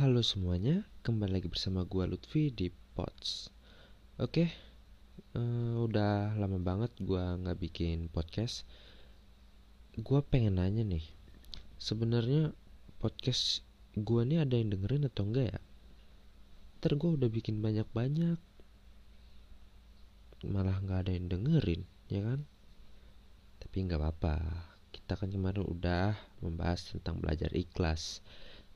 Halo semuanya, kembali lagi bersama gua Lutfi di Pots. Oke, eh, udah lama banget gua nggak bikin podcast. Gua pengen nanya nih, sebenarnya podcast gua nih ada yang dengerin atau enggak ya? Ntar gua udah bikin banyak-banyak, malah nggak ada yang dengerin, ya kan? Tapi nggak apa-apa, kita kan kemarin udah membahas tentang belajar ikhlas.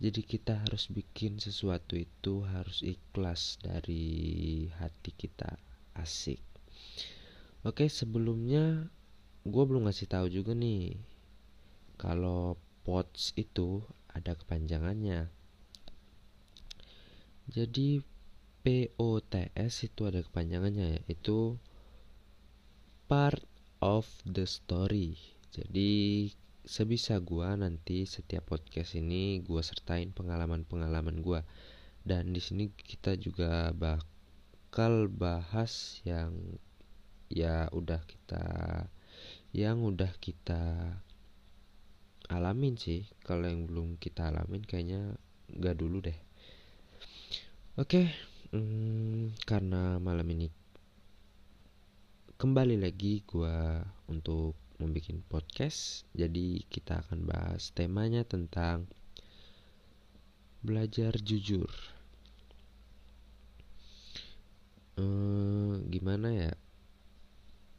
Jadi kita harus bikin sesuatu itu harus ikhlas dari hati kita asik. Oke sebelumnya gue belum ngasih tahu juga nih kalau POTS itu ada kepanjangannya. Jadi POTS itu ada kepanjangannya yaitu part of the story jadi sebisa gua nanti setiap podcast ini gua sertain pengalaman-pengalaman gua. Dan di sini kita juga bakal bahas yang ya udah kita yang udah kita alamin sih. Kalau yang belum kita alamin kayaknya nggak dulu deh. Oke hmm, karena malam ini kembali lagi gua untuk membuat podcast. Jadi kita akan bahas temanya tentang belajar jujur. Hmm, gimana ya?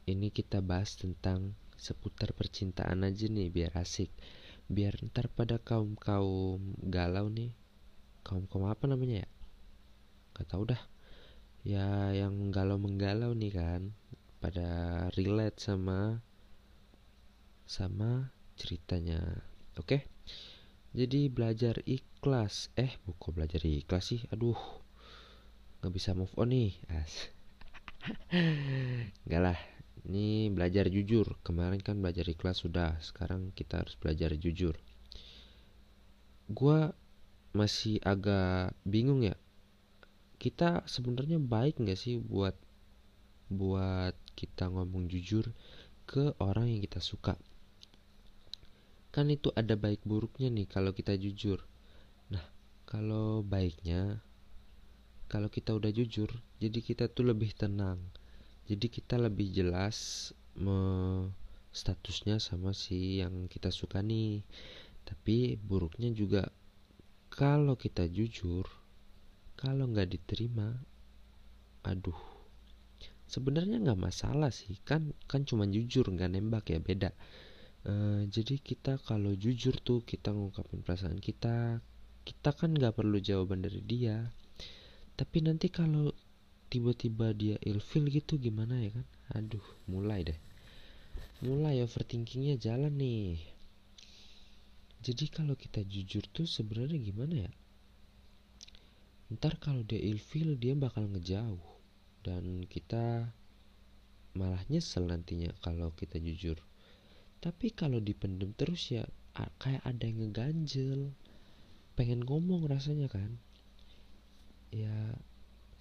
Ini kita bahas tentang seputar percintaan aja nih biar asik. Biar ntar pada kaum kaum galau nih, kaum kaum apa namanya ya? Gak tau dah. Ya yang galau menggalau nih kan, pada relate sama sama ceritanya. Oke? Jadi belajar ikhlas. Eh buku belajar ikhlas sih. Aduh nggak bisa move on nih. As. Enggak lah. Ini belajar jujur. Kemarin kan belajar ikhlas sudah. Sekarang kita harus belajar jujur. Gua masih agak bingung ya. Kita sebenarnya baik nggak sih buat buat kita ngomong jujur ke orang yang kita suka kan itu ada baik buruknya nih kalau kita jujur. Nah kalau baiknya kalau kita udah jujur jadi kita tuh lebih tenang. Jadi kita lebih jelas me statusnya sama si yang kita suka nih. Tapi buruknya juga kalau kita jujur kalau nggak diterima aduh sebenarnya nggak masalah sih. Kan kan cuma jujur nggak nembak ya beda Uh, jadi kita kalau jujur tuh kita ngungkapin perasaan kita, kita kan nggak perlu jawaban dari dia. Tapi nanti kalau tiba-tiba dia ilfil gitu gimana ya kan? Aduh, mulai deh. Mulai overthinkingnya jalan nih. Jadi kalau kita jujur tuh sebenarnya gimana ya? Ntar kalau dia ilfil dia bakal ngejauh dan kita malah nyesel nantinya kalau kita jujur tapi kalau dipendem terus ya kayak ada yang ngeganjel. Pengen ngomong rasanya kan. Ya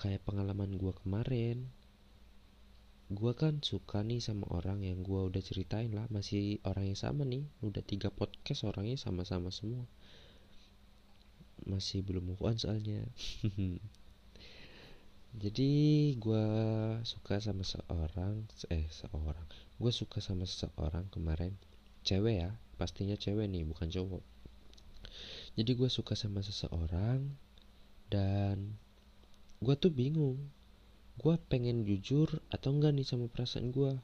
kayak pengalaman gua kemarin. Gua kan suka nih sama orang yang gua udah ceritain lah. Masih orang yang sama nih. Udah tiga podcast orangnya sama-sama semua. Masih belum move on soalnya. Jadi gue suka sama seorang eh seorang gue suka sama seseorang kemarin. Cewek ya pastinya cewek nih bukan cowok. Jadi gue suka sama seseorang dan gue tuh bingung gue pengen jujur atau enggak nih sama perasaan gue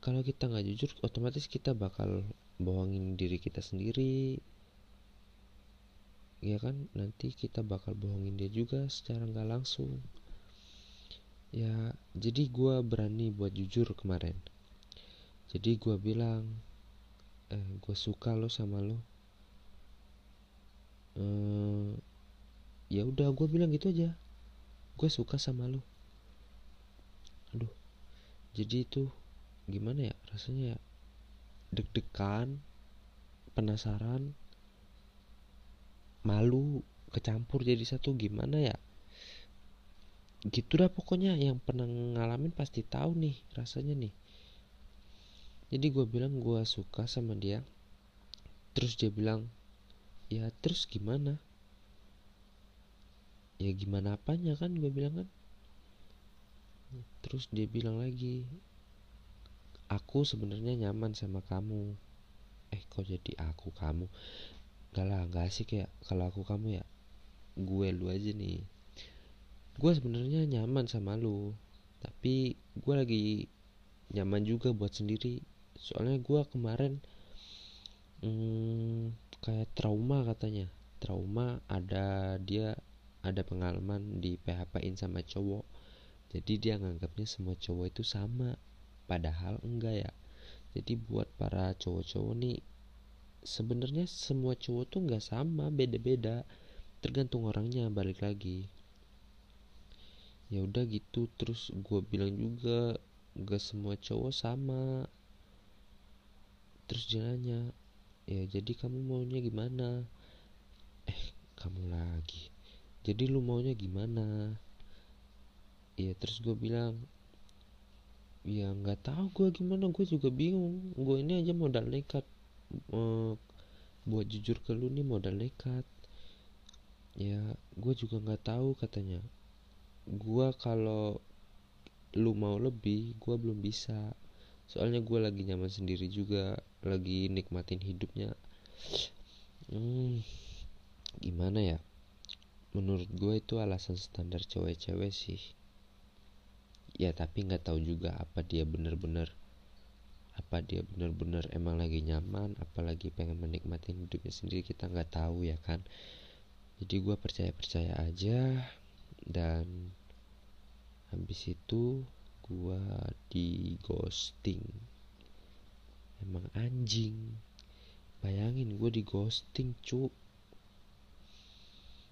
kalau kita nggak jujur otomatis kita bakal bohongin diri kita sendiri. Ya kan? Nanti kita bakal bohongin dia juga secara nggak langsung. Ya jadi gue berani buat jujur kemarin jadi gue bilang eh gue suka lo sama lo. Eh, ya udah gue bilang gitu aja. Gue suka sama lo. Aduh jadi itu gimana ya rasanya ya? Deg-degan penasaran malu kecampur jadi satu. Gimana ya? Gitu dah pokoknya yang pernah ngalamin pasti tahu nih rasanya nih jadi gue bilang gue suka sama dia. Terus dia bilang ya terus gimana? Ya gimana apanya kan? gue bilang kan. Terus dia bilang lagi aku sebenarnya nyaman sama kamu. Eh kok jadi aku kamu? Gak lah gak asik ya kalau aku kamu ya gue lu aja nih. Gue sebenarnya nyaman sama lu tapi gue lagi nyaman juga buat sendiri soalnya gue kemarin hmm, kayak trauma katanya. Trauma ada dia ada pengalaman di PHP-in sama cowok. Jadi dia nganggapnya semua cowok itu sama padahal enggak ya. Jadi buat para cowok-cowok nih sebenarnya semua cowok tuh nggak sama beda-beda. Tergantung orangnya balik lagi. Ya udah gitu terus gue bilang juga gak semua cowok sama terus dia nanya ya jadi kamu maunya gimana? Eh kamu lagi. Jadi lu maunya gimana? Ya terus gue bilang ya nggak tahu gue gimana. Gue juga bingung. Gue ini aja modal nekat. Uh, buat jujur ke lu nih modal nekat. Ya gue juga nggak tahu katanya. Gue kalau lu mau lebih gue belum bisa. Soalnya gue lagi nyaman sendiri juga lagi nikmatin hidupnya. Hmm, gimana ya? Menurut gue itu alasan standar cewek-cewek sih. Ya tapi nggak tahu juga apa dia bener-bener apa dia bener-bener emang lagi nyaman apalagi pengen menikmati hidupnya sendiri kita nggak tahu ya kan. Jadi gue percaya percaya aja. Dan habis itu gue di ghosting emang anjing. Bayangin gue di ghosting cu.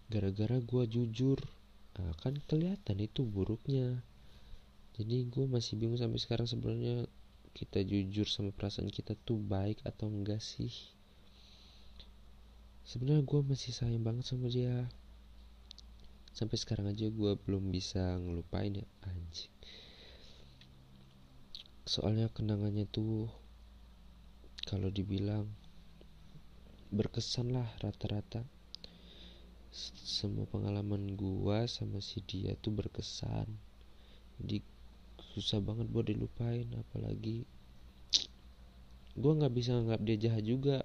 Gara-gara gue jujur. Nah, kan kelihatan itu buruknya. Jadi gue masih bingung sampai sekarang sebenarnya kita jujur sama perasaan kita tuh baik atau enggak sih. Sebenarnya gue masih sayang banget sama dia. Sampai sekarang aja gue belum bisa ngelupain ya anjing. Soalnya kenangannya tuh kalau dibilang berkesan lah rata-rata. Semua pengalaman gua sama si dia tuh berkesan. Jadi susah banget buat dilupain apalagi gua nggak bisa nganggap dia jahat juga.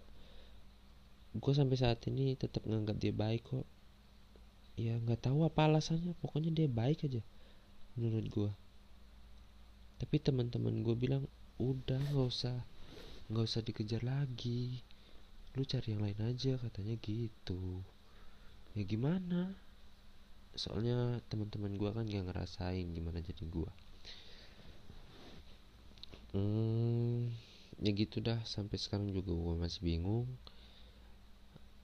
Gua sampai saat ini tetap nganggap dia baik kok. Ya nggak tahu apa alasannya pokoknya dia baik aja menurut gua. Tapi teman-teman gue bilang udah nggak usah nggak usah dikejar lagi. Lu cari yang lain aja katanya gitu. Ya gimana? Soalnya teman-teman gue kan gak ngerasain gimana jadi gue hmm, ya gitu dah. Sampai sekarang juga gue masih bingung.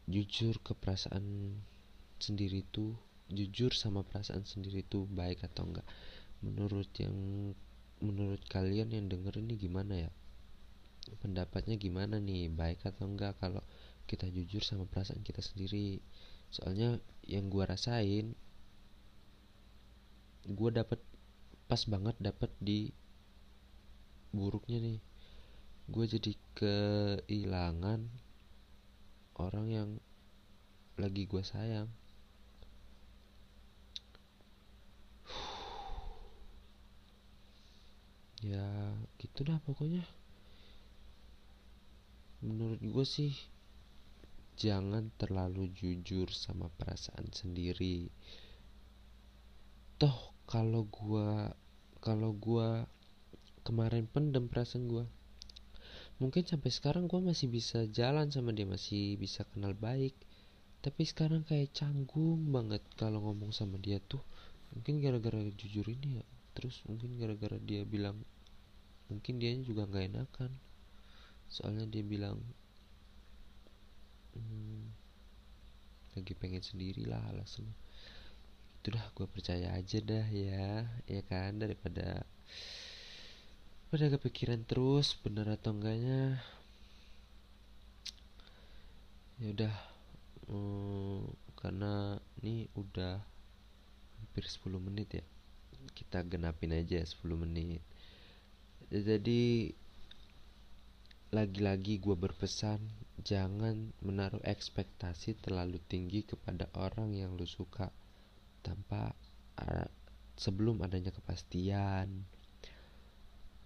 Jujur ke perasaan sendiri tuh jujur sama perasaan sendiri tuh baik atau enggak menurut yang menurut kalian yang denger ini gimana ya pendapatnya gimana nih? Baik atau enggak kalau kita jujur sama perasaan kita sendiri? Soalnya yang gue rasain gue dapet pas banget dapet di buruknya nih. Gue jadi kehilangan orang yang lagi gue sayang. Ya gitu dah pokoknya menurut gue sih jangan terlalu jujur sama perasaan sendiri. Toh kalau gue kalau gue kemarin pendem perasaan gue mungkin sampai sekarang gue masih bisa jalan sama dia masih bisa kenal baik. Tapi sekarang kayak canggung banget kalau ngomong sama dia tuh. Mungkin gara-gara jujur ini ya terus mungkin gara-gara dia bilang mungkin dia juga nggak enakan soalnya dia bilang hmm, lagi pengen sendiri lah alasannya itu dah gue percaya aja dah ya ya kan? Daripada pada kepikiran terus bener atau enggaknya. Ya udah hmm, karena ini udah hampir 10 menit ya. Kita genapin aja 10 menit. Jadi lagi-lagi gue berpesan jangan menaruh ekspektasi terlalu tinggi kepada orang yang lu suka tanpa sebelum adanya kepastian.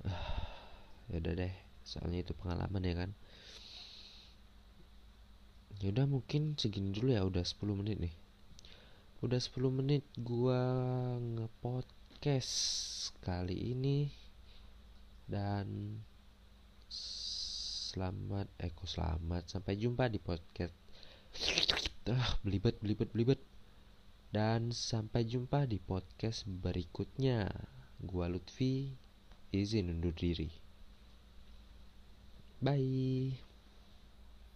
Ya udah deh soalnya itu pengalaman ya kan. Ya udah mungkin segini dulu ya udah 10 menit nih. Udah 10 menit gua ngepodcast kali ini. Dan selamat eh kok selamat? Sampai jumpa di podcast. Ah belibet belibet belibet. Dan sampai jumpa di podcast berikutnya. Gua Lutfi izin undur diri. Bye